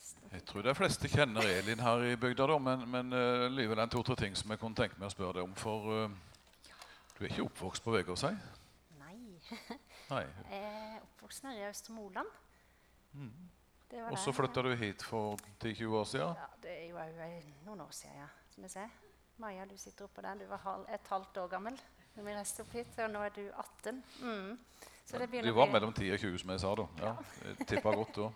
fleste. Jeg tror de fleste kjenner Elin her i bygda, da, men, men uh, likevel en to-tre ting som jeg kunne tenke meg å spørre deg om. For uh, du er ikke oppvokst på Vegårshei? Nei. Nei. Jeg er oppvokst nede i Østre Moland. Mm. Og så flytta du hit for 10-20 år siden? Ja, det er jo eh, noen år siden, ja. Som jeg ser. Maja, du sitter oppå der. Du var halv, et halvt år gammel da vi reiste opp hit, og nå er du 18. Mm. Så det begynner Vi var mellom 10 og 20, som jeg sa da. Ja, tippa godt da.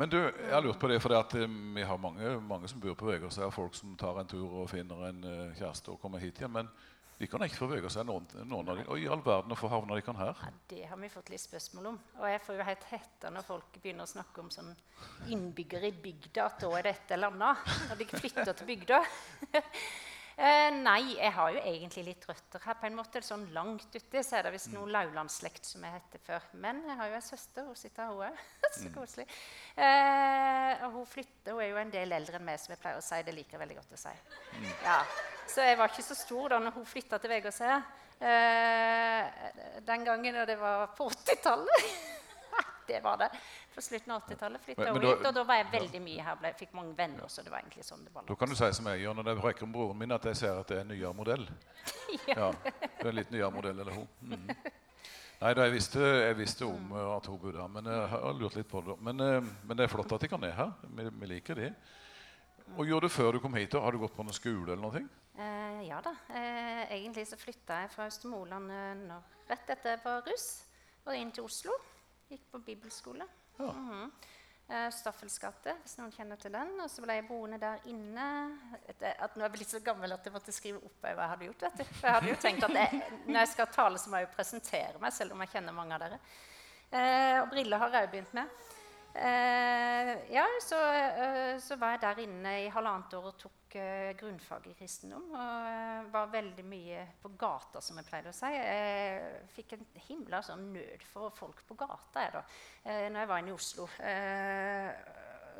Men du, jeg har lurt på det, for eh, vi har mange, mange som bor på Vegårshei, og folk som tar en tur og finner en eh, kjæreste og kommer hit igjen. Men de kan ikke få Vegårshei, noen, noen av dem. Og i all verden, hvorfor havner de kan her? Ja, Det har vi fått litt spørsmål om. Og jeg får jo helt hetta når folk begynner å snakke om sånn innbyggere i bygda, at da er det et eller annet. Når de flytter til bygda. Eh, nei, jeg har jo egentlig litt røtter her. på en måte. Sånn Langt ute så er det visst noe laulandsslekt som jeg hette før. Men jeg har jo ei søster. Hun sitter her, hun òg. så koselig. Eh, og hun flytter, hun er jo en del eldre enn meg, som jeg pleier å si. Det liker jeg veldig godt å si. Ja. Så jeg var ikke så stor da når hun flytta til Vegårshei. Eh, den gangen da det var på 80-tallet. det var det. På slutten av 80-tallet flytta Men- men da- hit. Og da var jeg veldig mye her. Ble, fikk mange venner, så det var egentlig sånn det var. Da kan du si som jeg gjør når jeg brekker om broren min, at jeg ser at det er en nyere modell. Ja, det er en litt nyere modell, eller hun. Mm. Nei, da, jeg, visste, jeg visste om eh, at hun bodde her, men jeg har lurt litt på det. Men, eh, men det er flott at de kan ned her. Vi, vi liker de. Og gjorde du før du kom hit? da? Har du gått på noen skole eller noe? Eh, ja da. Eh, egentlig så flytta jeg fra Østermoland eh, rett etter jeg var russ, og inn til Oslo. Gikk på bibelskole. Ja. Mhm. Eh, Staffels gate, hvis noen kjenner til den. Og så ble jeg boende der inne. Etter at nå er jeg blitt så gammel at jeg måtte skrive opp hva jeg hadde gjort. vet du. For jeg hadde jo tenkt at jeg, når jeg skal tale, så må jeg jo presentere meg, selv om jeg kjenner mange av dere. Eh, og briller har jeg òg begynt med. Eh, ja, så, eh, så var jeg der inne i halvannet år og tok eh, grunnfag i kristendom. Og var veldig mye på gata, som jeg pleide å si. Jeg fikk en himla sånn nød for folk på gata jeg da, eh, når jeg var inne i Oslo. Eh,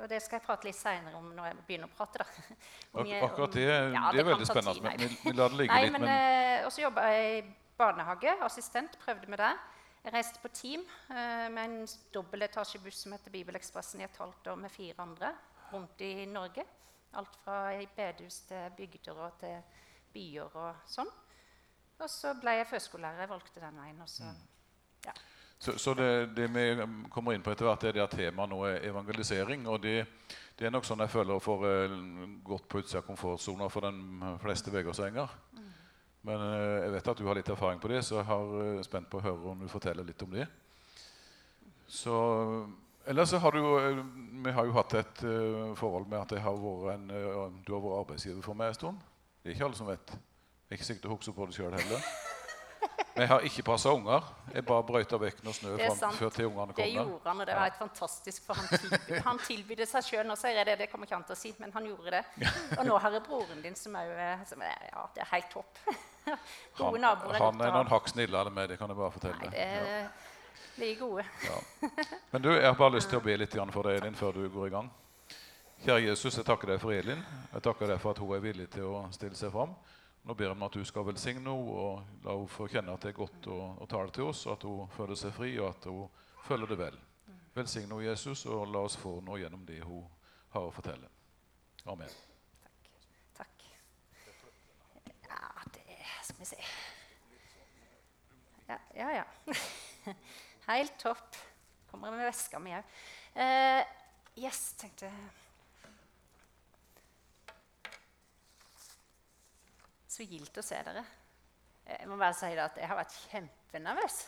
og det skal jeg prate litt seinere om når jeg begynner å prate. da. Om Ak akkurat det, om- Ja, det er veldig spennende. Men vi, lar det ligge Nei, litt. men, Men, Og så jobba jeg i barnehage. Assistent. Prøvde med det. Jeg reiste på team eh, med en dobbeltetasjebuss som heter Bibelekspressen i et halvt år med fire andre rundt i Norge. Alt fra bedehus til bygder og til byer og sånn. Og så ble jeg førskolelærer. Jeg valgte den veien. Også. Mm. ja. så så det, det vi um, kommer inn på etter hvert, er det at temaet nå er evangelisering. Og det, det er nok sånn jeg føler å eh, gått på utsida av komfortsona for de fleste vegårdsenger. Men eh, jeg vet at du har litt erfaring på det, så jeg har eh, spent på å høre om du forteller litt om det. Så Ellers så har du eh, Vi har jo hatt et forhold med at jeg har en, du har vært arbeidsgiver for meg en stund. Det er ikke alle som vet. Jeg er ikke sikkert du husker på det sjøl heller. Men jeg har ikke passa unger. Jeg bare brøyta vekk når snø fram, før til ungene kom. Det gjorde han, og det var helt fantastisk. For han tilbød, han tilbød seg sjøl. Nå sier jeg det, det kommer ikke han til å si, men han gjorde det. Og nå har jeg broren din som òg Ja, det er helt topp. Gode Han, naboer er han er noen hakk snillere enn meg, det kan jeg bare fortelle. Nei, det er like gode. Men du, jeg har bare lyst til å be litt for deg, Elin, før du går i gang. Kjære Jesus, jeg takker deg for Elin. Jeg takker deg for at hun er villig til å stille seg fram. Nå ber jeg om at du skal velsigne henne og la henne få kjenne at det er godt å, å tale til oss, og at hun føler seg fri, og at hun føler det vel. Velsigne henne, Jesus, og la oss få noe gjennom det hun har å fortelle. Amen. Takk. Ja, det skal vi se Ja, ja. ja. Helt topp. Kommer med veska mi òg. Uh, yes, tenkte jeg. Så gildt å se dere. Jeg må bare si at jeg har vært kjempenervøs.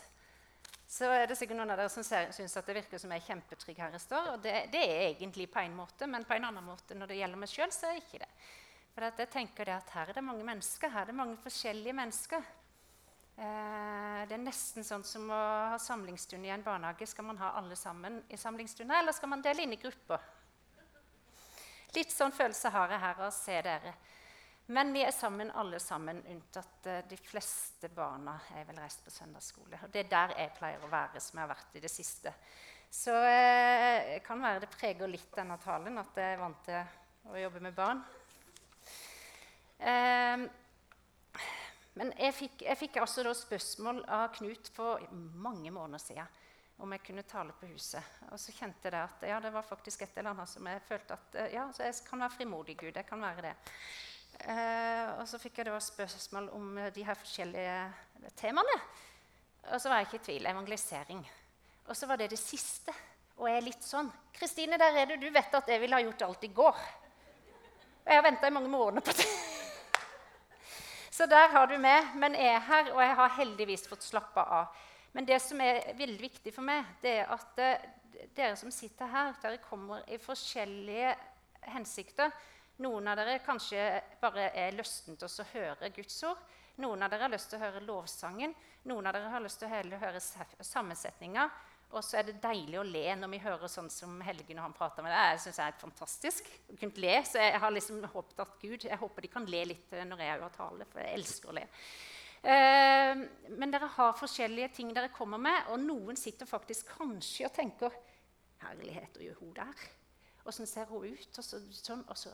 Så er det sikkert noen av dere som syns det virker som jeg er kjempetrygg her jeg står. Og det, det er egentlig på en måte, men på en annen måte når det gjelder meg sjøl, så er jeg ikke det. For jeg tenker det at her er det mange mennesker. Her er det mange forskjellige mennesker. Eh, det er nesten sånn som å ha samlingsstund i en barnehage. Skal man ha alle sammen i samlingsstunder, eller skal man dele inn i grupper? Litt sånn følelse har jeg her av å se dere. Men vi er sammen, alle sammen, unntatt eh, de fleste barna er vel reist på søndagsskole. Og det er der jeg pleier å være, som jeg har vært i det siste. Så eh, kan være det preger litt denne talen at jeg er vant til å jobbe med barn. Eh, men jeg fikk, jeg fikk altså spørsmål av Knut for mange måneder siden. om jeg kunne tale på huset. Og så kjente jeg at ja, det var faktisk et eller annet som jeg følte at eh, ja, jeg kan være frimodig Gud. jeg kan være det. Uh, og så fikk jeg da spørsmål om de her forskjellige temaene. Og så var jeg ikke i tvil. Evangelisering. Og så var det det siste. Og jeg er litt sånn Kristine, der er du. Du vet at jeg ville ha gjort alt i går. Og jeg har venta i mange måneder på det. Så der har du med. Men jeg er her, og jeg har heldigvis fått slappe av. Men det som er veldig viktig for meg, det er at uh, dere som sitter her, dere kommer i forskjellige hensikter. Noen av dere kanskje bare er lysten til å høre Guds ord. Noen av dere har lyst til å høre lovsangen. Noen av dere har lyst til å høre sammensetninga. Og så er det deilig å le når vi hører sånn som Helge når han prater med deg. Jeg synes det er fantastisk å kunne le, Så jeg har liksom håpet at Gud, jeg håper de kan le litt eh, når jeg har tale, for jeg elsker å le. Eh, men dere har forskjellige ting dere kommer med, og noen sitter faktisk kanskje og tenker Herlighet, og gjør hun der? Åssen ser hun ut? Og, så, sånn, og, så,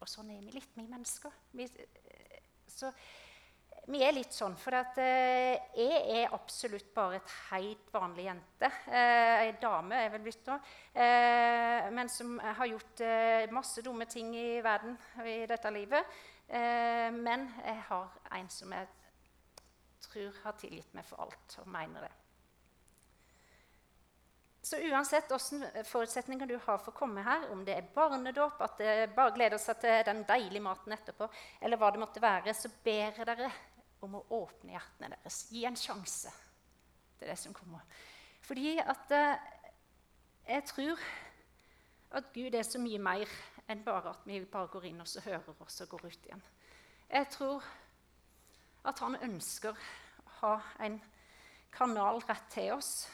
og sånn er vi litt, vi mennesker. Vi, eh, så vi er litt sånn, for at, eh, jeg er absolutt bare et helt vanlig jente. Eh, dame er vel blitt nå. Eh, men som har gjort eh, masse dumme ting i verden i dette livet. Eh, men jeg har en som jeg tror har tilgitt meg for alt, og mener det. Så uansett hvilke forutsetninger du har for å komme her, om det er barnedåp, at det bare gleder seg til den deilige maten etterpå, eller hva det måtte være, så ber jeg dere om å åpne hjertene deres. Gi en sjanse til det som kommer. Fordi at eh, jeg tror at Gud er så mye mer enn bare at vi bare går inn og så hører oss og går ut igjen. Jeg tror at han ønsker å ha en kanal rett til oss.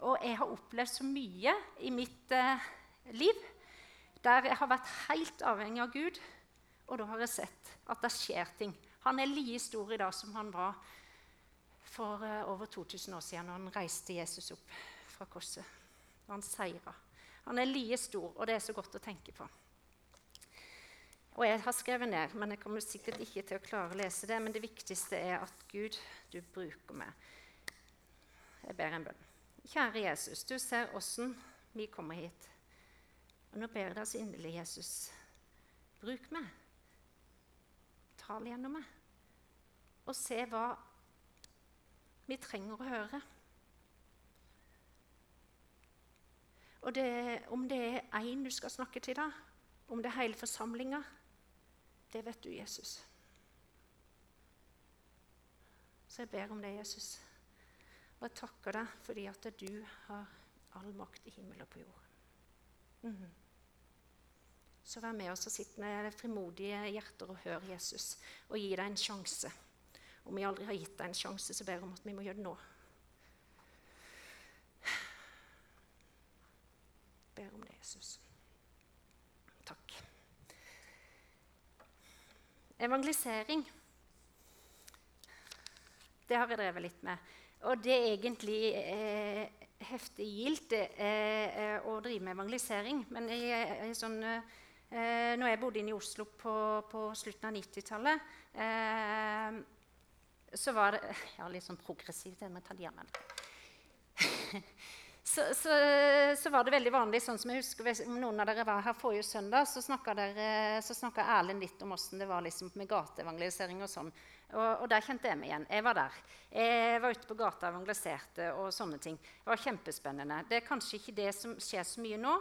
Og jeg har opplevd så mye i mitt eh, liv der jeg har vært helt avhengig av Gud, og da har jeg sett at det skjer ting. Han er like stor i dag som han var for uh, over 2000 år siden, når han reiste Jesus opp fra korset. Og han seira. Han er like stor, og det er så godt å tenke på. Og jeg har skrevet ned, men jeg kommer sikkert ikke til å klare å lese det. Men det viktigste er at Gud, du bruker meg. Jeg ber en bønn. Kjære Jesus, du ser åssen vi kommer hit. Og nå ber jeg deg så inderlig, Jesus, bruk meg tal gjennom meg. Og se hva vi trenger å høre. Og det, om det er én du skal snakke til, da, om det er hele forsamlinga, det vet du, Jesus. Så jeg ber om det, Jesus. Og jeg takker deg fordi at du har all makt i himmel og på jord. Mm -hmm. Så vær med oss og sitt med frimodige hjerter og hør Jesus og gi deg en sjanse. Om vi aldri har gitt deg en sjanse, så ber jeg om at vi må gjøre det nå. Ber om det, Jesus. Takk. Evangelisering, det har jeg drevet litt med. Og det er egentlig eh, heftig gildt eh, å drive med evangelisering. Men i, i sånn eh, Eh, når jeg bodde inne i Oslo på, på slutten av 90-tallet, eh, så var det Ja, litt sånn progressivt. Jeg må ta diamant. så, så, så, var det veldig vanlig, sånn som jeg husker om noen av dere var her forrige søndag, så snakka Erlend litt om åssen det var liksom med gateevangelisering og sånn. Og, og, der kjente jeg meg igjen. Jeg var der. Jeg var ute på gata og evangeliserte og sånne ting. Det var kjempespennende. Det er kanskje ikke det som skjer så mye nå,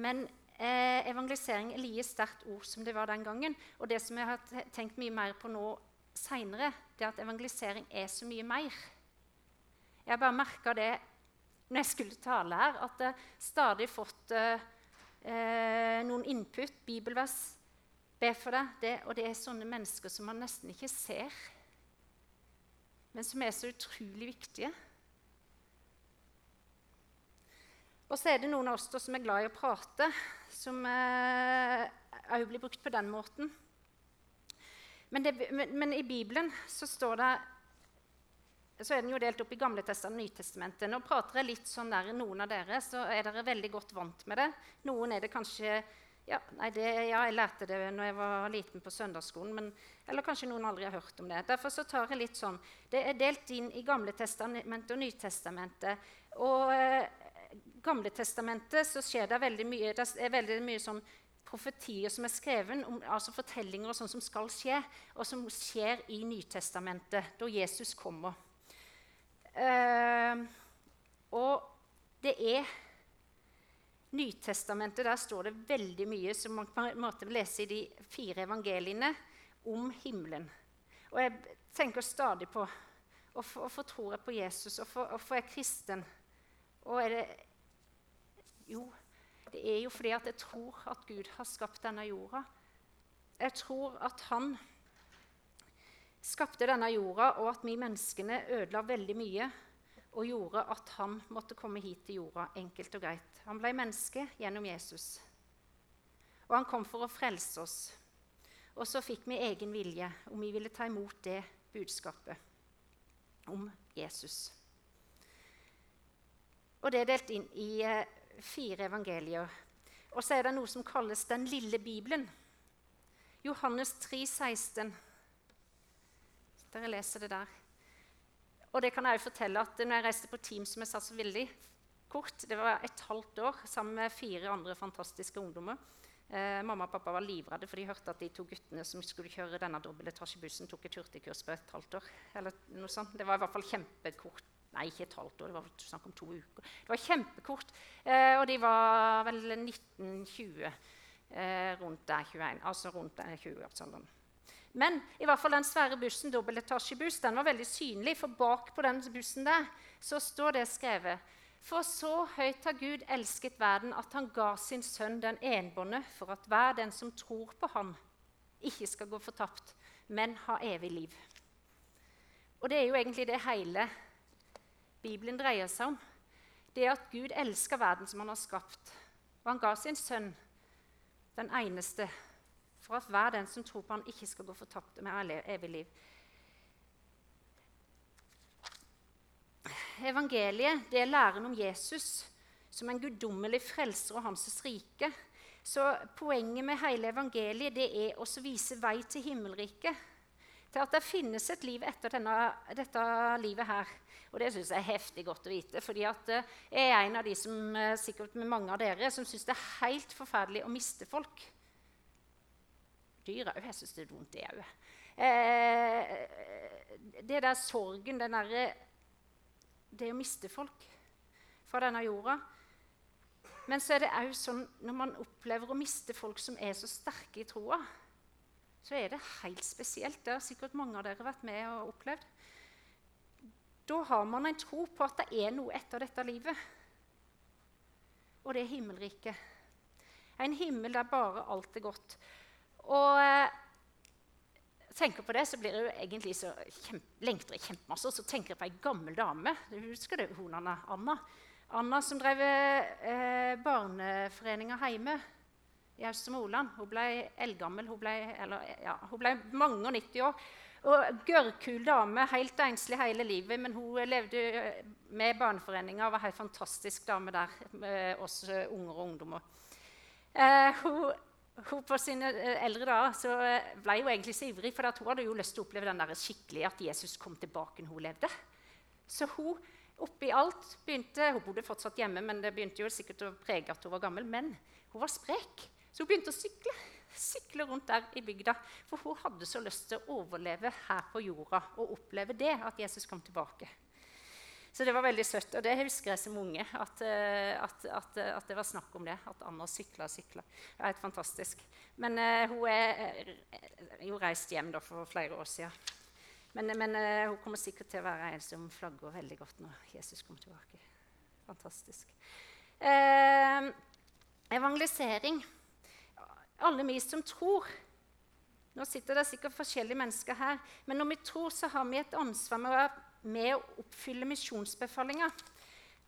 men Eh, evangelisering er like sterkt ord som det var den gangen. Og det som jeg har tenkt mye mer på nå seinere, er at evangelisering er så mye mer. Jeg har bare merka det når jeg skulle tale her, at jeg stadig fått eh, eh, noen input, bibelvers. Be for deg. Det, og det er sånne mennesker som man nesten ikke ser, men som er så utrolig viktige. Og så er det noen av oss som er glad i å prate, som òg eh, blir brukt på den måten. Men, det, men, men, i Bibelen så det så er den jo delt opp i Gamle testamentet og Nytestamentet. Nå prater jeg litt sånn der, Noen av dere så er dere veldig godt vant med det. Noen er det kanskje ja, nei, det, ja, jeg lærte det når jeg var liten på søndagsskolen. Men, eller kanskje noen aldri har hørt om det. Derfor så tar jeg litt sånn Det er delt inn i Gamle testamentet og Nytestamentet Og Gamle testamentet så skjer det veldig mye, det er veldig mye sånn profetier som er skrevet, altså fortellinger og sånt som skal skje, og som skjer i Nytestamentet, da Jesus kommer. Eh, og det er Nytestamentet, der står det veldig mye som man på en måte lese i de fire evangeliene om himmelen. Og jeg tenker stadig på hvorfor, tror jeg på Jesus, hvorfor er jeg kristen? Og er det Jo, det er jo fordi at jeg tror at Gud har skapt denne jorda. Jeg tror at han skapte denne jorda, og at vi menneskene ødela veldig mye og gjorde at han måtte komme hit til jorda enkelt og greit. Han ble menneske gjennom Jesus. Og han kom for å frelse oss. Og så fikk vi egen vilje om vi ville ta imot det budskapet om Jesus. Og det er delt inn i eh, fire evangelier. Og så er det noe som kalles Den lille Bibelen. Johannes 3, 16. Dere leser det der. Og det kan jeg fortelle at når jeg reiste på team som jeg satt så veldig kort Det var et halvt år sammen med fire andre fantastiske ungdommer. Eh, mamma og pappa var livredde, for de hørte at de to guttene som skulle kjøre denne dobbeltetasjebussen, tok et hurtigkurs på et halvt år. Eller noe sånt. Det var i hvert fall kjempekort. Nei, ikke et halvt år, det var snakk om to uker. Det var kjempekort. Eh, og de var vel 1920, eh, rundt der 21, altså rundt 20-årsalderen. Men i hvert fall den svære bussen, dobbeltetasjebuss, den var veldig synlig. For bak på den bussen der så står det skrevet For så høyt har Gud elsket verden at han ga sin sønn den enbånde, for at hver den som tror på ham, ikke skal gå fortapt, men ha evig liv. Og det er jo egentlig det hele Bibelen dreier seg om. Det er at Gud elsker verden som han har skapt. Og han ga sin sønn, den eneste, for at hver den som tror på han ikke skal gå fortapt med evig liv. Evangeliet det er læren om Jesus som en guddommelig frelser og hans rike. Så Poenget med hele evangeliet det er å vise vei til himmelriket. Til at det finnes et liv etter denne, dette livet her. Og det syns jeg er heftig godt å vite. fordi jeg er en av de som eh, sikkert med mange av dere, som syns det er helt forferdelig å miste folk dyr òg. Jeg syns det er vondt, det òg. Eh, det der sorgen, den derre Det å miste folk fra denne jorda. Men så er det òg sånn når man opplever å miste folk som er så sterke i troa, så er det helt spesielt. Det har sikkert mange av dere vært med og opplevd. Da har man en tro på at det er noe etter dette livet. Og det er himmelriket. En himmel der bare alt er godt. Og eh, tenker på det, så blir jeg egentlig så kjempe, lengter jeg kjempemasse. Og så tenker jeg på ei gammel dame. Du husker det, hun Anna? Anna, Anna som drev eh, barneforeninga hjemme i Østre Hun ble eldgammel. Hun ble, eller, ja, hun ble mange og 90 år. Og Gørrkul dame, helt enslig hele livet, men hun levde med barneforeninga og var helt fantastisk dame der med oss unger og ungdommer. Eh, hun hun på sine eh, eldre dager eh, ble hun egentlig så ivrig, for hun hadde jo lyst til å oppleve den der skikkelig at Jesus kom tilbake når hun levde. Så hun oppi alt begynte, Hun bodde fortsatt hjemme, men det begynte jo sikkert å prege at hun var gammel. Men hun var sprek, så hun begynte å sykle. Sykle rundt der i bygda. For hun hadde så lyst til å overleve her på jorda og oppleve det, at Jesus kom tilbake. Så det var veldig søtt. Og det husker jeg som unge, at, eh, at, at, at det var snakk om det. At Anna sykla og sykla. Det er helt fantastisk. Men uh, hun er jo reist hjem da, for flere år siden. Men, men uh, hun kommer sikkert til å være en som flagger veldig godt når Jesus kommer tilbake. Fantastisk. Uh, evangelisering. Alle vi som tror Nå sitter det sikkert forskjellige mennesker her, men når vi tror, så har vi et ansvar med å med å oppfylle misjonsbefalinga.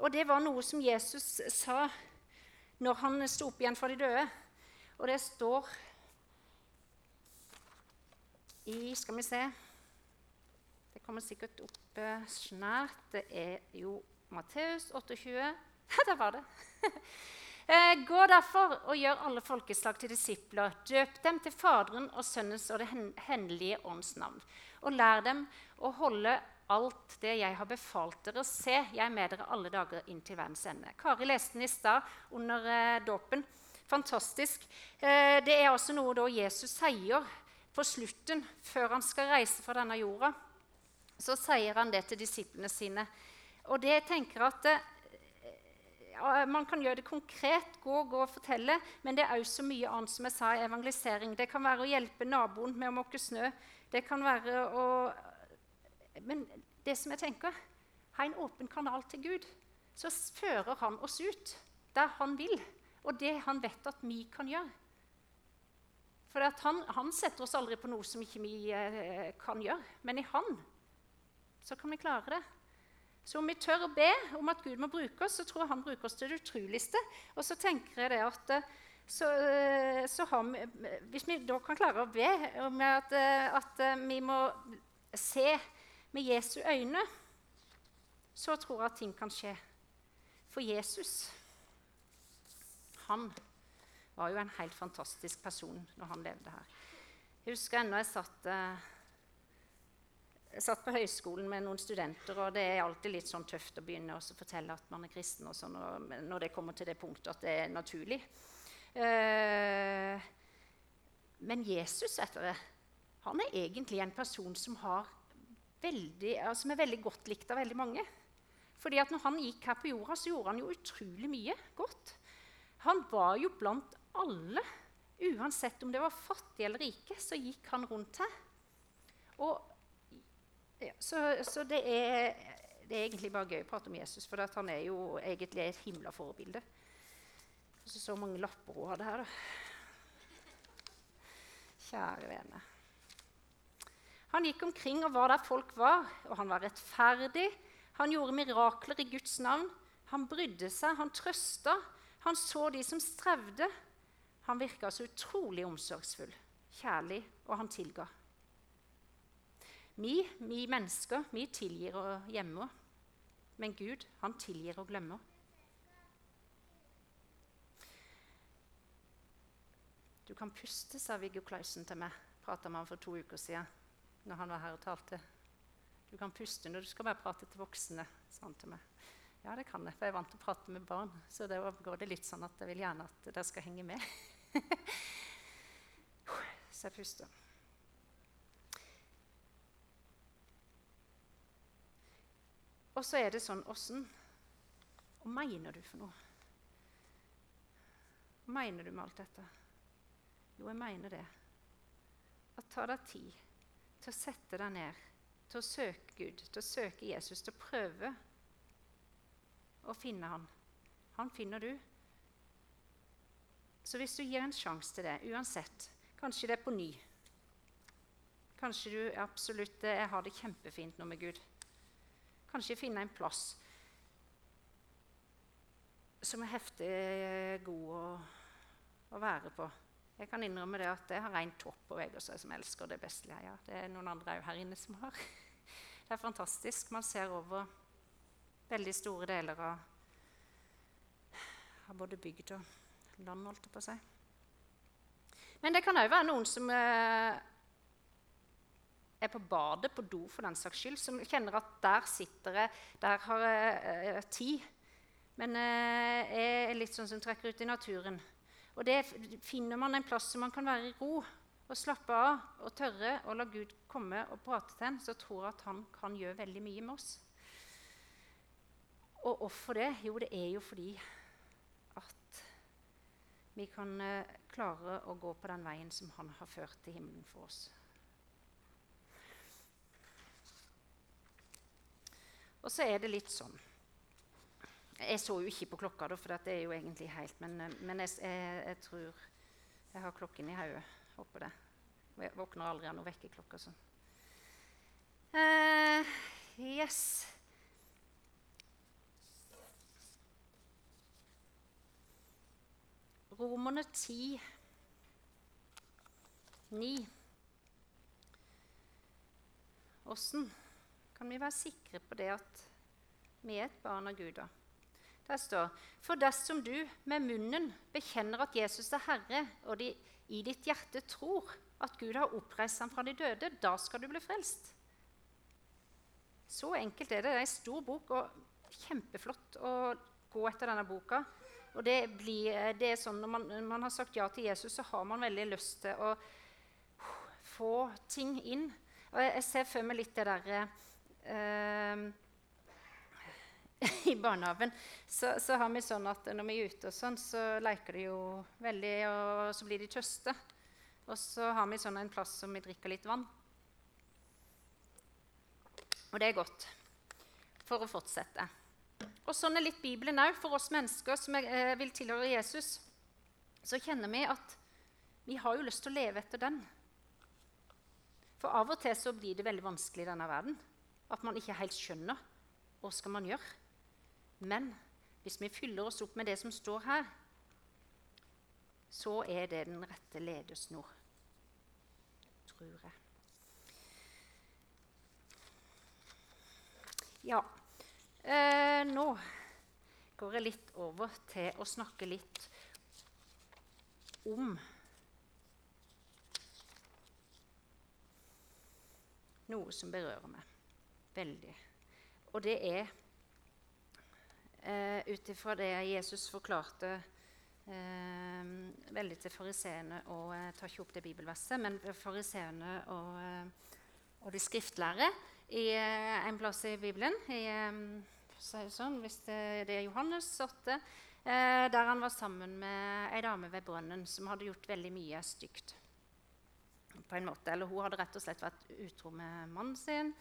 Og det var noe som Jesus sa når han sto opp igjen for de døde. Og det står i Skal vi se Det kommer sikkert opp eh, snart. Det er jo Matteus 28. Der var det. Eh, gå derfor og gjør alle folkeslag til disipler. Døp dem til Faderen og Sønnens og Det hendelige ånds navn. Og lær dem å holde alt det jeg har befalt dere. Se, jeg er med dere alle dager inn til verdens ende. Kari leste den i stad under eh, dåpen. Fantastisk. Eh, det er altså noe da Jesus sier på slutten, før han skal reise fra denne jorda. Så sier han det til disiplene sine. Og det jeg tenker at Man kan gjøre det konkret, gå, gå og fortelle, men det er òg så mye annet som jeg sa i evangelisering. Det kan være å hjelpe naboen med å måke snø. Det kan være å Men det som jeg tenker Ha en åpen kanal til Gud. Så fører han oss ut der han vil, og det han vet at vi kan gjøre. For han, han, setter oss aldri på noe som ikke vi eh, kan gjøre. Men i han så kan vi klare det. Så om vi tør å be om at Gud må bruke oss, så tror jeg han bruker oss til det utroligste. Og så tenker jeg det at eh, så, eh, så vi, Hvis vi da kan klare å be om at, eh, at, vi må se med Jesu øyne, så tror jeg at ting kan skje. For Jesus, han var jo en helt fantastisk person når han levde her. Jeg husker ennå jeg satt satt på høyskolen med noen studenter, og det er alltid litt sånn tøft å begynne å fortelle at man er kristen og sånn, når det kommer til det punktet at det er naturlig. Eh, men Jesus etter det, han er egentlig en person som, veldig, som er veldig godt likt av veldig mange. Fordi at når han gikk her på jorda, så gjorde han jo utrolig mye godt. Han var jo blant alle. Uansett om det var fattige eller rike, så gikk han rundt her. Og ja, så, så det, er, det, er, egentlig bare gøy å prate om Jesus, for han er jo egentlig et himla forbilde. Så, så mange lapper hun hadde her, da. Kjære vene. Han gikk omkring og var der folk var, og han var rettferdig. Han gjorde mirakler i Guds navn. Han brydde seg, han trøsta. Han så de som strevde. Han virka så utrolig omsorgsfull, kjærlig, og han tilga. Vi, vi mennesker, vi tilgir og gjemmer. Men Gud, han tilgir og glemmer. Du kan puste, sa Viggo Clausen til meg. Prata med han for to uker siden når han var her og talte. Du kan puste når du skal bare prate til voksne, sa han til meg. Ja, det kan jeg, for jeg er vant til å prate med barn. Så det går det litt sånn at jeg vil gjerne at dere skal henge med. så jeg puster. Og så er det sånn Åssen Hva mener du for noe? Hva mener du med alt dette? Jo, jeg mener det. At ta deg tid til å sette deg ned, til å søke Gud, til å søke Jesus, til å prøve å finne Han. Han finner du. Så hvis du gir en sjanse til det, uansett Kanskje det er på ny. Kanskje du absolutt jeg har det kjempefint nå med Gud. Kanskje finne en plass som er heftig god å, å, være på. Jeg kan innrømme det at jeg har en topp på Vegårshei som elsker det beste. Ja, det er noen andre her inne som har. Det er fantastisk. Man ser over veldig store deler av, av både bygd og land, holdt jeg på å si. Men det kan òg være noen som eh, er på badet, på do for den saks skyld, som kjenner at der sitter jeg, der har jeg uh, tid. Men uh, jeg er litt sånn som trekker ut i naturen. Og det finner man en plass som man kan være i ro og slappe av og tørre å la Gud komme og prate til en, så tror jeg at han kan gjøre veldig mye med oss. Og hvorfor det? Jo, det er jo fordi at vi kan uh, klare å gå på den veien som han har ført til himmelen for oss. Og så er det litt sånn Jeg så jo ikke på klokka, da, for det er jo egentlig helt Men, eh, men jeg, jeg, jeg, tror jeg har klokken i hodet. Håper det. Jeg våkner aldri av noen vekkerklokke. Sånn. Uh, yes. Romerne 10, 9. Åssen? Kan vi være sikre på det at vi er et barn av Gud. da. Der står For dersom du med munnen bekjenner at Jesus er Herre, og de, i ditt hjerte tror at Gud har oppreist ham fra de døde, da skal du bli frelst. Så enkelt er det. Det er en stor bok, og kjempeflott å gå etter denne boka. Og det, blir, det er sånn, Når man, man, har sagt ja til Jesus, så har man veldig lyst til å få ting inn. Og jeg, jeg ser for meg litt det derre eh, I barnehagen så, så, har vi sånn at når vi er ute, og sånn, så leker de jo veldig, og så blir de tørste. Og så har vi sånn en plass som vi drikker litt vann. Og det er godt for å fortsette. Og sånn er litt Bibelen òg. For oss mennesker som er, eh, vil tilhøre Jesus, så kjenner vi at vi har jo lyst til å leve etter den. For av og til så blir det veldig vanskelig i denne verden. At man ikke helt skjønner hva skal man gjøre. Men hvis vi fyller oss opp med det som står her, så er det den rette ledesnor, tror jeg. Ja. Eh, nå går jeg litt over til å snakke litt om noe som berører meg veldig. Og det er eh, ut ifra det Jesus forklarte eh, veldig til fariseerne og Jeg tar ikke opp det bibelverset, men fariseerne og, eh, og de skriftlære i eh, en plass i Bibelen. i sånn, hvis det, det, er Johannes 8, eh, der han var sammen med ei dame ved brønnen som hadde gjort veldig mye stygt. På en måte. Eller hun hadde rett og slett vært utro med mannen sin.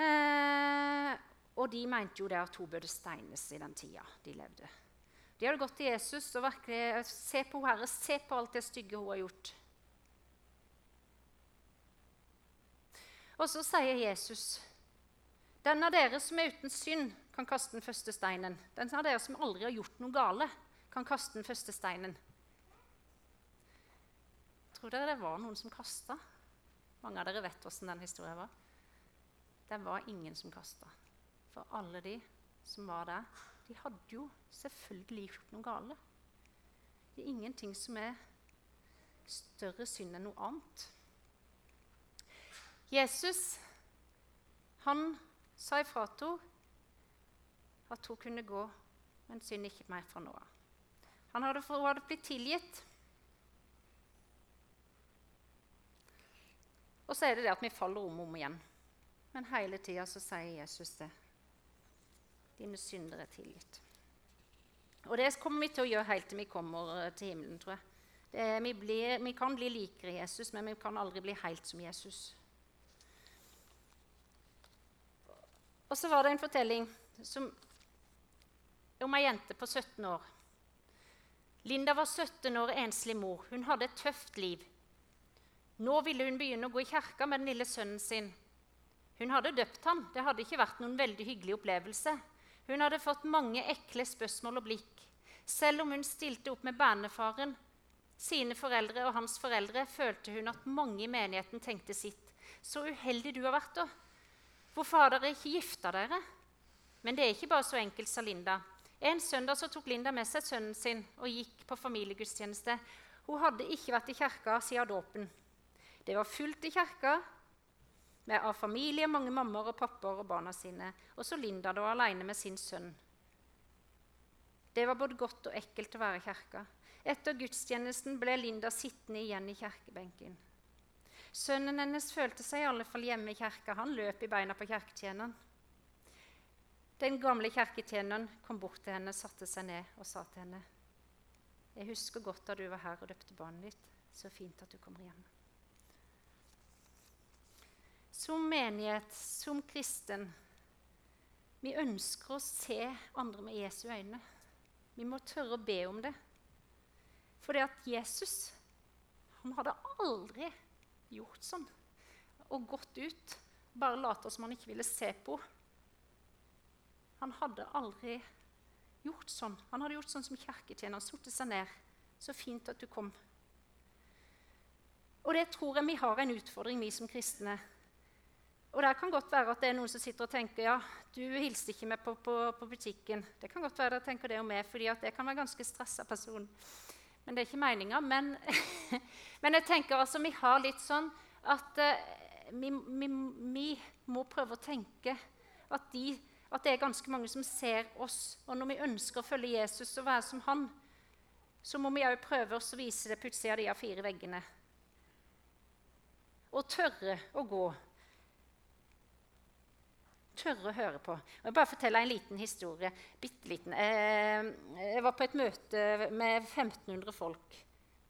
Eh, og de mente jo det at hun burde steines i den tida de levde. De hadde gått til Jesus og virkelig eh, Se på Herre, se på alt det stygge hun har gjort. Og så sier Jesus den av dere som er uten synd, kan kaste den første steinen. Den av dere som aldri har gjort noe gale, kan kaste den første steinen. Tror dere det var noen som kasta? Mange av dere vet åssen den historien var. Det var ingen som kasta. For alle de som var der, de hadde jo selvfølgelig gjort noe gale. Det er ingenting som er større synd enn noe annet. Jesus, han sa ifra til henne at hun kunne gå, men synd ikke mer fra nå av. Hun hadde blitt tilgitt. Og så er det det at vi faller om og om igjen. Men hele tida så sier Jesus det. Dine synder er tilgitt. Og det kommer vi til å gjøre helt til vi kommer eh, til himmelen, tror jeg. Det, vi, blir, vi kan bli likere Jesus, men vi kan aldri bli helt som Jesus. Og så var det en fortelling som, om ei jente på 17 år. Linda var 17 år enslig mor. Hun hadde et tøft liv. Nå ville hun begynne å gå i kirka med den lille sønnen sin. Hun hadde døpt ham. Det hadde ikke vært noen veldig hyggelig opplevelse. Hun hadde fått mange ekle spørsmål og blikk. Selv om hun stilte opp med barnefaren, sine foreldre og hans foreldre, følte hun at mange i menigheten tenkte sitt. Så uheldig du har vært, da. Hvorfor har dere ikke gifta dere? Men det er ikke bare så enkelt, sa Linda. En søndag så tok Linda med seg sønnen sin og gikk på familiegudstjeneste. Hun hadde ikke vært i kirka siden dåpen. Det var fullt i kirka med av familie, mange mammaer og pappaer og barna sine. Og så Linda da alene med sin sønn. Det var både godt og ekkelt å være i kirka. Etter gudstjenesten ble Linda sittende igjen i kirkebenken. Sønnen hennes følte seg i alle fall hjemme i kirka. Han løp i beina på kirketjeneren. Den gamle kirketjeneren kom bort til henne, satte seg ned og sa til henne.: Jeg husker godt da du var her og døpte barnet ditt. Så fint at du kommer hjem. Som menighet, som kristen, vi ønsker å se andre med Jesu øyne. Vi må tørre å be om det. For det at Jesus han hadde aldri gjort sånn og gått ut. Bare late som han ikke ville se på. Han hadde aldri gjort sånn. Han hadde gjort sånn som kirketjeneren. Satt seg ned. Så fint at du kom. Og det tror jeg vi har en utfordring, vi som kristne. Og det kan godt være at det er noen som sitter og tenker ja, du hilste ikke meg på, på, på, butikken. Det kan godt være de tenker det om meg, fordi jeg kan være ganske stressa person. Men det er ikke meninga. Men, men, jeg tenker altså vi har litt sånn at uh, vi, vi, vi, må prøve å tenke at, de, at, det er ganske mange som ser oss. Og når vi ønsker å følge Jesus og være som han, så må vi òg prøve oss å vise det utsida av de fire veggene. Og tørre å gå. Tørre å høre på. Jeg vil bare fortelle en liten historie. Bitte liten. Eh, jeg var på et møte med 1500 folk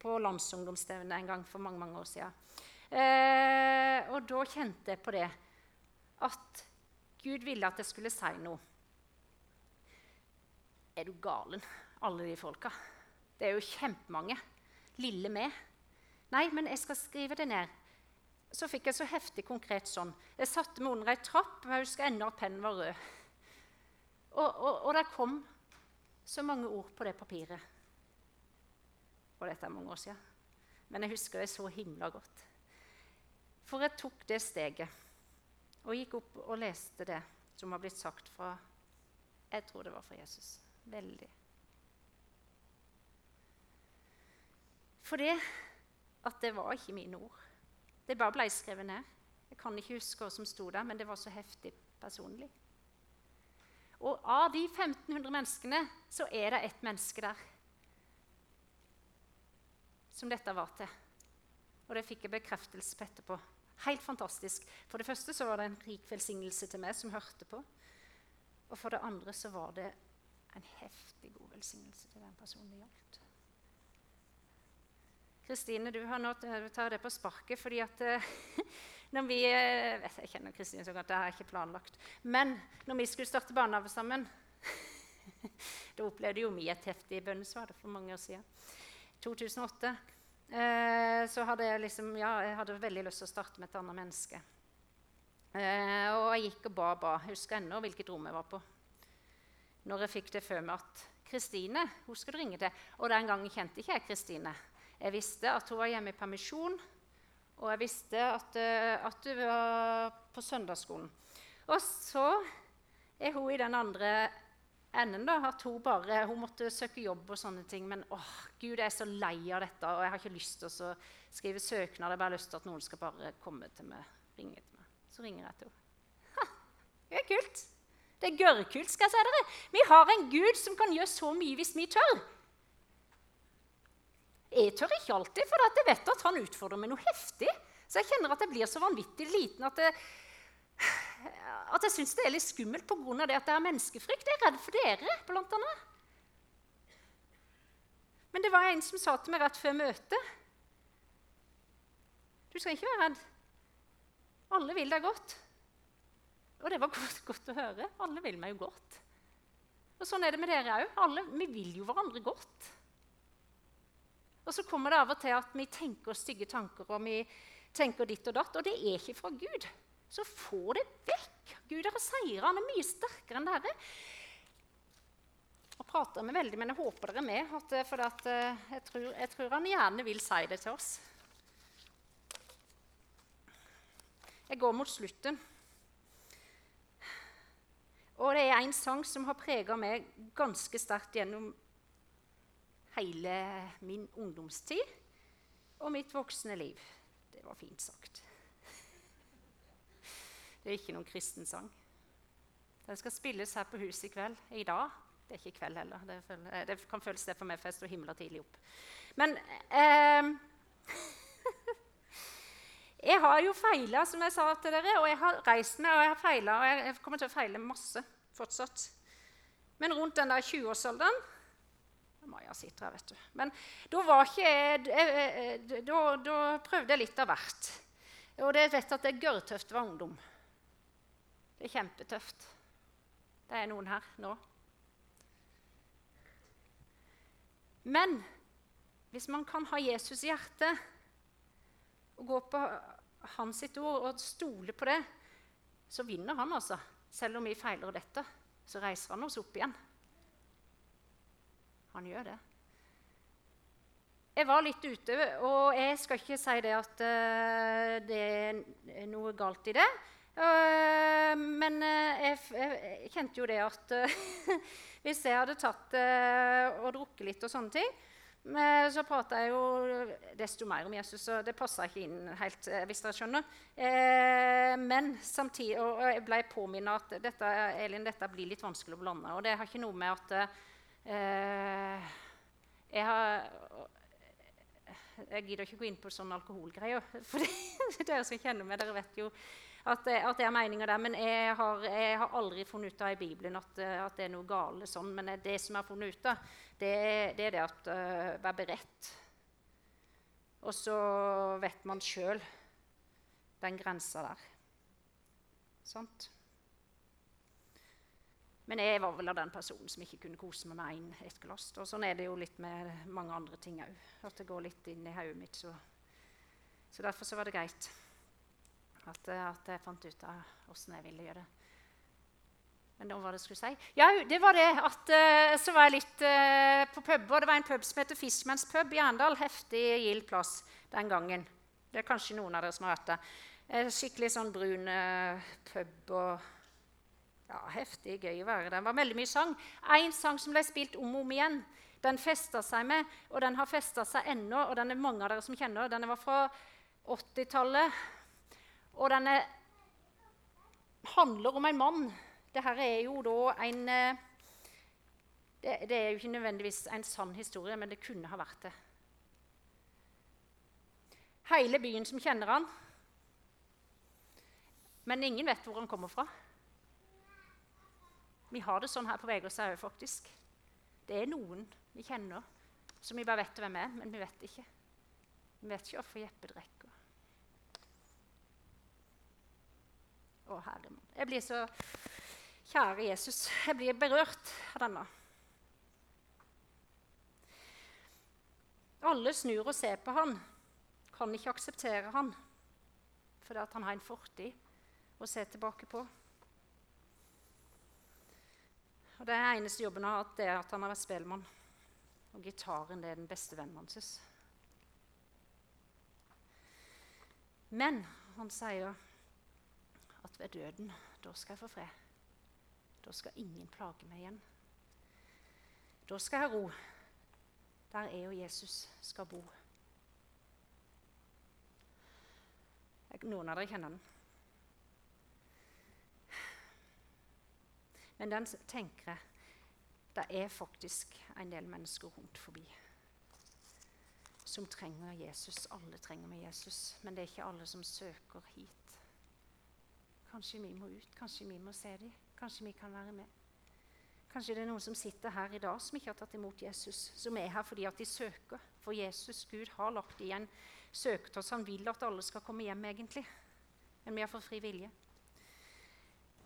på landsungdomsstevnet en gang for mange, mange år siden. Eh, og da kjente jeg på det at Gud ville at jeg skulle si noe. Er du galen, alle de folka? Det er jo kjempemange. Lille meg. Nei, men jeg skal skrive det ned. Så fikk jeg så heftig konkret sånn. Jeg satte meg under ei trapp, og jeg husker ennå at pennen var rød. Og, og, og det kom så mange ord på det papiret. Og dette er mange år siden. Men jeg husker det så himla godt. For jeg tok det steget og gikk opp og leste det som har blitt sagt fra Jeg tror det var fra Jesus. Veldig. For det at det var ikke mine ord. Det bare ble skrevet ned. Jeg kan ikke huske hva som sto der, men det var så heftig personlig. Og av de 1500 menneskene så er det ett menneske der som dette var til. Og det fikk jeg bekreftelse på etterpå. Helt fantastisk. For det første så var det en rik velsignelse til meg som hørte på. Og for det andre så var det en heftig god velsignelse til den personen det gjaldt. Kristine, du har nå tar det på sparket fordi at eh, når vi eh, Jeg kjenner Kristine så godt, det er ikke planlagt. Men når vi skulle starte barnehage sammen Da opplevde jo vi et heftig bønnesvar for mange år siden. 2008 eh, så hadde jeg liksom, ja, jeg hadde veldig lyst til å starte med et annet menneske. Og jeg gikk og ba ba. Jeg husker ennå hvilket rom jeg var på. Når jeg fikk det før meg at Kristine hun skal du ringe til. Og den gangen kjente ikke jeg Kristine. Jeg visste at hun var hjemme i permisjon, og jeg visste at, uh, at hun var på søndagsskolen. Og så er hun i den andre enden da, at hun bare hun måtte søke jobb og sånne ting. Men åh, Gud, jeg er så lei av dette, og jeg har ikke lyst til å skrive søknad. Jeg har bare lyst til at noen skal bare komme til meg, ringe til meg. Så ringer jeg til henne. Ha, det er kult. Det er gørrkult, skal jeg si dere. Vi har en Gud som kan gjøre så mye hvis vi tør. Jeg tør ikke alltid, for jeg vet at han utfordrer meg noe heftig. Så jeg kjenner at jeg blir så vanvittig liten at jeg, at jeg syns det er litt skummelt pga. det at jeg har menneskefrykt. Jeg er redd for dere, blant annet. Men det var en som sa til meg rett før møtet Du skal ikke være redd. Alle vil deg godt. Og det var godt, godt å høre. Alle vil meg jo godt. Og sånn er det med dere òg. Vi vil jo hverandre godt. Og så kommer det av og til at vi tenker stygge tanker og vi tenker ditt og datt. Og det er ikke fra Gud så få det vekk. Gud har seira. Han er mye sterkere enn dere. Jeg prater med veldig, men jeg håper dere er med. At, eh, for at, eh, jeg, tror, jeg, tror, han gjerne vil si det til oss. Jeg går mot slutten. Og det er en sang som har prega meg ganske sterkt gjennom hele min ungdomstid og mitt voksne liv. Det var fint sagt. Det er ikke noen kristen sang. Den skal spilles her på huset i kveld. I dag. Det er ikke i kveld heller. Det, føler, det kan føles det for meg, for jeg står himla tidlig opp. Men eh, Jeg har jo feila, som jeg sa til dere, og jeg har reist meg og jeg har feila. Og jeg kommer til å feile masse fortsatt. Men rundt den der 20-årsalderen Maja sitter vet du. Men da, var ikke jeg, da, da prøvde jeg litt av hvert. Og jeg vet at det er gørrtøft å være ungdom. Det er kjempetøft. Det er noen her nå. Men hvis man kan ha Jesus i hjertet og gå på hans sitt ord og stole på det, så vinner han, altså. Selv om vi feiler dette, så reiser han oss opp igjen. Han gjør det. Jeg var litt ute, og jeg skal ikke si det at uh, det er noe galt i det. Uh, men uh, jeg, jeg, kjente jo det at hvis jeg hadde tatt og drukket litt, og sånne ting, så prata jeg jo desto mer om Jesus, og det passa ikke inn helt, hvis dere skjønner. Men samtidig, og jeg ble påminnet at dette, Elin, dette blir litt vanskelig å blande. Og det har ikke noe med at eh, jeg har Jeg gidder ikke gå inn på sånne alkoholgreier. For dere som kjenner meg, dere vet jo at, at det er meninger der. Men jeg har, jeg har, aldri funnet ut av i Bibelen at, at, det er noe gale sånn. Men det som jeg har funnet ut av, det, det er det at uh, være beredt. Og så vet man sjøl den grensa der. Sant? Men jeg var vel av den personen som ikke kunne kose meg med én ett glass. Og sånn er det jo litt med mange andre ting òg. At det går litt inn i hodet mitt. Så. så derfor så var det greit. At, eh, at, jeg fant ut av åssen jeg ville gjøre det. Men hva var det jeg skulle si? Ja, det var det at uh, så var jeg litt uh, på pub. Og det var en pub som heter Fishmans pub i Arendal. Heftig gild plass den gangen. Det er kanskje noen av dere som har vært der. Uh, skikkelig sånn brun pub og ja, heftig gøy å være der. Det var veldig mye sang. Én sang som ble spilt om og om igjen. Den festa seg med, og den har festa seg ennå. Og den er mange av dere som kjenner. Den var fra 80-tallet. Og den handler om en mann. Dette er jo da en eh, det, det, er jo ikke nødvendigvis en sann historie, men det kunne ha vært det. Hele byen som kjenner han. Men ingen vet hvor han kommer fra. Vi har det sånn her på Vegårshei òg, faktisk. Det er noen vi kjenner som vi bare vet hvem er, men vi vet ikke. Vi vet ikke hvorfor Jeppe drikker. Å, Herre. Jeg blir så Kjære Jesus, jeg blir berørt av denne. Alle snur og ser på han, kan ikke akseptere han, fordi han har en fortid å se tilbake på. Og Det eneste jobben han har hatt, er at han har vært spellemann. Og gitaren det er den beste vennen hans. Men han sier at ved døden, da skal jeg få fred. Da skal ingen plage meg igjen. Da skal jeg ro der jeg og Jesus skal bo. Noen av dere kjenner den. Men den tenker jeg det er faktisk en del mennesker rundt forbi som trenger Jesus. Alle trenger med Jesus, men det er ikke alle som søker hit. Kanskje vi må ut, kanskje vi må se dem, kanskje vi kan være med. Kanskje det er noen som sitter her i dag som ikke har tatt imot Jesus, som er her fordi at de søker. For Jesus, Gud, har lagt igjen søkt oss. Han vil at alle skal komme hjem, egentlig. Men vi har fått fri vilje.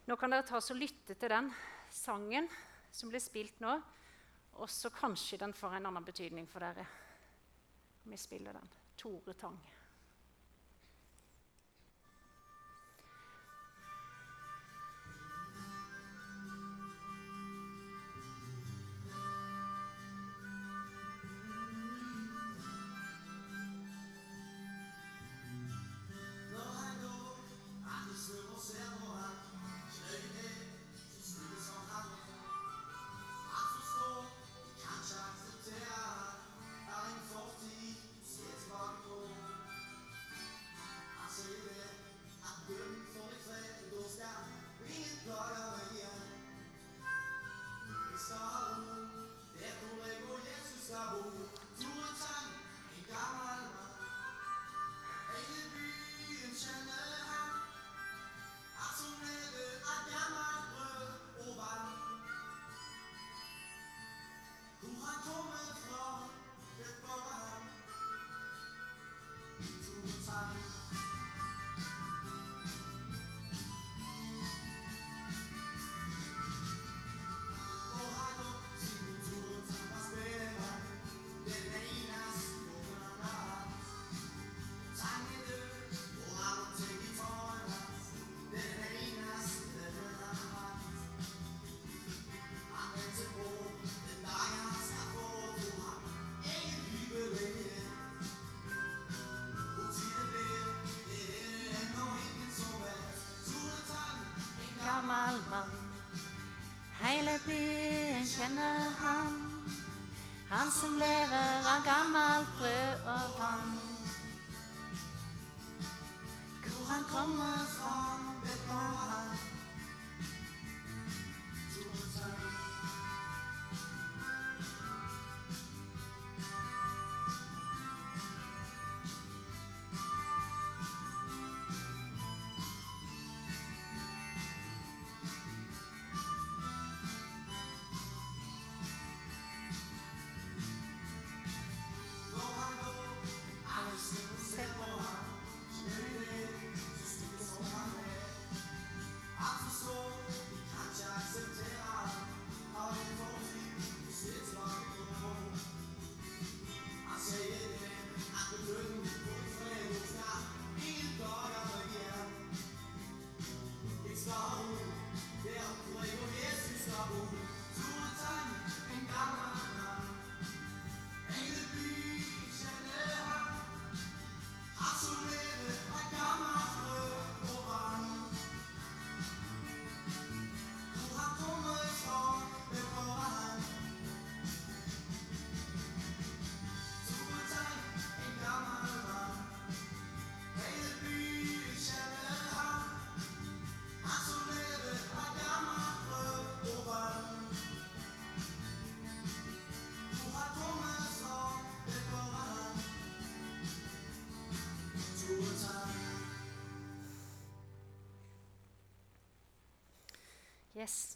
Nå kan dere ta og lytte til den sangen som blir spilt nå. Og så kanskje den får en annen betydning for dere. Vi spiller den. Tore Tang.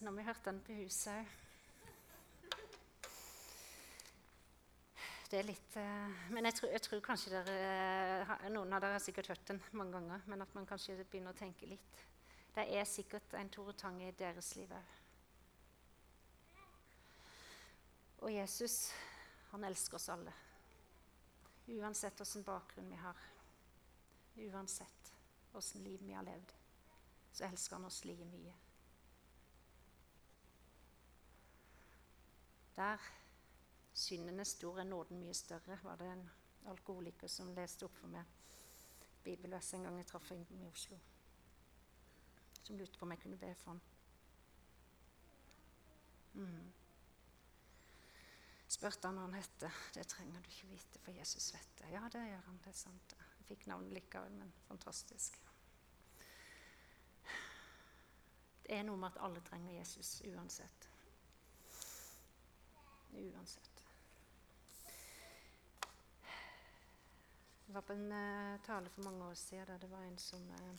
Når vi hørte den på huset òg. Det er litt uh, Men jeg tror, jeg tror kanskje dere, eh, noen av dere har sikkert hørt den mange ganger, men at man kanskje begynner å tenke litt. Det er sikkert en Tore Tang i deres liv òg. Og Jesus, han elsker oss alle. Uansett hvilken bakgrunn vi har, uansett åssen liv vi har levd, så elsker han oss like mye. Der synden er stor, er nåden mye større, var det en alkoholiker som leste opp for meg bibelverset en gang jeg traff ham i Oslo. Som lurte på om jeg kunne be for ham. Mm. Spurte han hva han het. Det trenger du ikke vite, for Jesus vet det. Ja, det gjør han. Det er sant. Jeg fikk navnet likevel, men fantastisk. Det er noe med at alle trenger Jesus uansett uansett. Jeg var på en uh, tale for mange år siden der det var en som uh,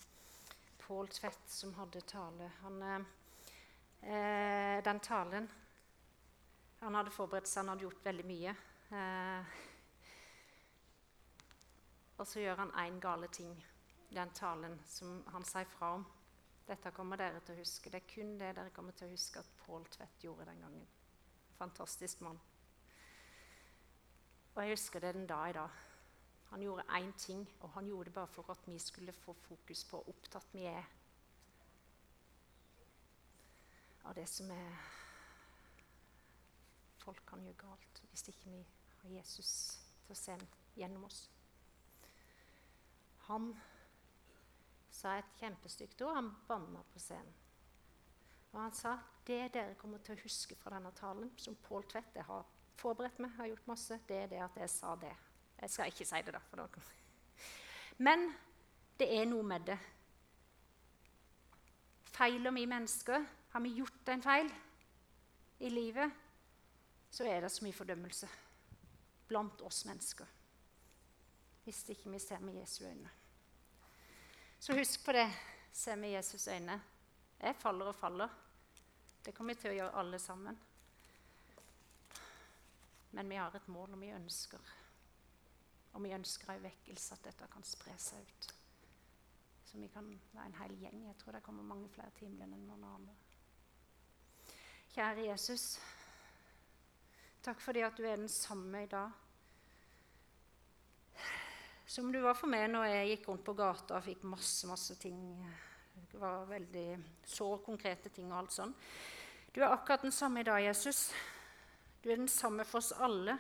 Pål Tvedt som hadde tale. Han, uh, den talen Han hadde forberedt seg, han hadde gjort veldig mye. og så gjør han én gale ting den talen som han sier fra om. Dette kommer dere til å huske. Det er kun det dere kommer til å huske at Pål Tvedt gjorde den gangen fantastisk mann. Og jeg husker det den dag i dag. Han gjorde én ting, og han gjorde det bare for at vi skulle få fokus på hvor opptatt vi er av det som er folk kan gjøre galt hvis ikke vi har Jesus til å se gjennom oss. Han sa et kjempestygt ord. Han banna på scenen. Og han sa det dere kommer til å huske fra denne talen, som Pål Tvedt har forberedt meg, har gjort masse, det er det at jeg sa det. Jeg skal ikke si det, da. for dere. Men det er noe med det. Feiler vi mennesker, har vi gjort en feil i livet, så er det så mye fordømmelse blant oss mennesker. Hvis ikke vi ser med Jesu øyne. Så husk på det. Se med Jesus' øyne. Jeg faller og faller. Det kommer vi til å gjøre alle sammen. Men vi har et mål, og vi ønsker Og vi ønsker en vekkelse, at dette kan spre seg ut. Så vi kan være en hel gjeng. Jeg tror det kommer mange flere til himmelen enn noen andre. Kjære Jesus, takk for det at du er den samme i dag. Som du var for meg når jeg gikk rundt på gata og fikk masse, masse ting var veldig så konkrete ting og alt sånn. Du er akkurat den samme i dag, Jesus. Du er den samme for oss alle.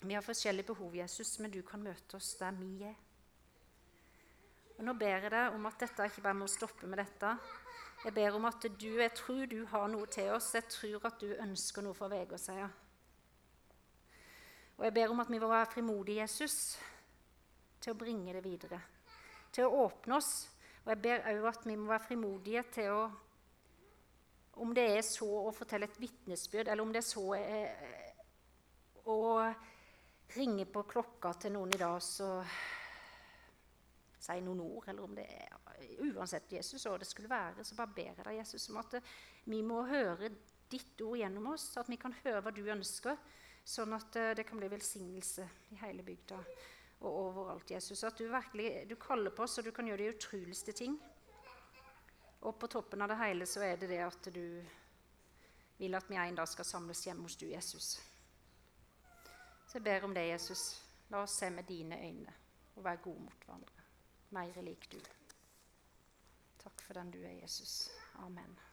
Vi har forskjellige behov, Jesus, men du kan møte oss der vi er. Og Nå ber jeg deg om at dette ikke bare må stoppe med dette. Jeg ber om at du, jeg tror du har noe til oss. Jeg tror at du ønsker noe for Vegård, sier jeg. Og jeg ber om at vi må være frimodige, Jesus, til å bringe det videre. Til å åpne oss Og jeg ber òg at vi må være frimodige til å Om det er så å fortelle et vitnesbyrd, eller om det er så eh, å ringe på klokka til noen i dag så si noen ord, eller om det er Uansett, Jesus, og det skulle være, så bare ber jeg deg, Jesus, om at vi må høre ditt ord gjennom oss, at vi kan høre hva du ønsker, sånn at eh, det kan bli velsignelse i hele bygda og overalt. Jesus. At du virkelig du kaller på oss, og du kan gjøre de utroligste ting. Og på toppen av det hele så er det det at du vil at vi en dag skal samles hjemme hos du, Jesus. Så jeg ber om det, Jesus. La oss se med dine øyne og være gode mot hverandre. Mer lik du. Takk for den du er, Jesus. Amen.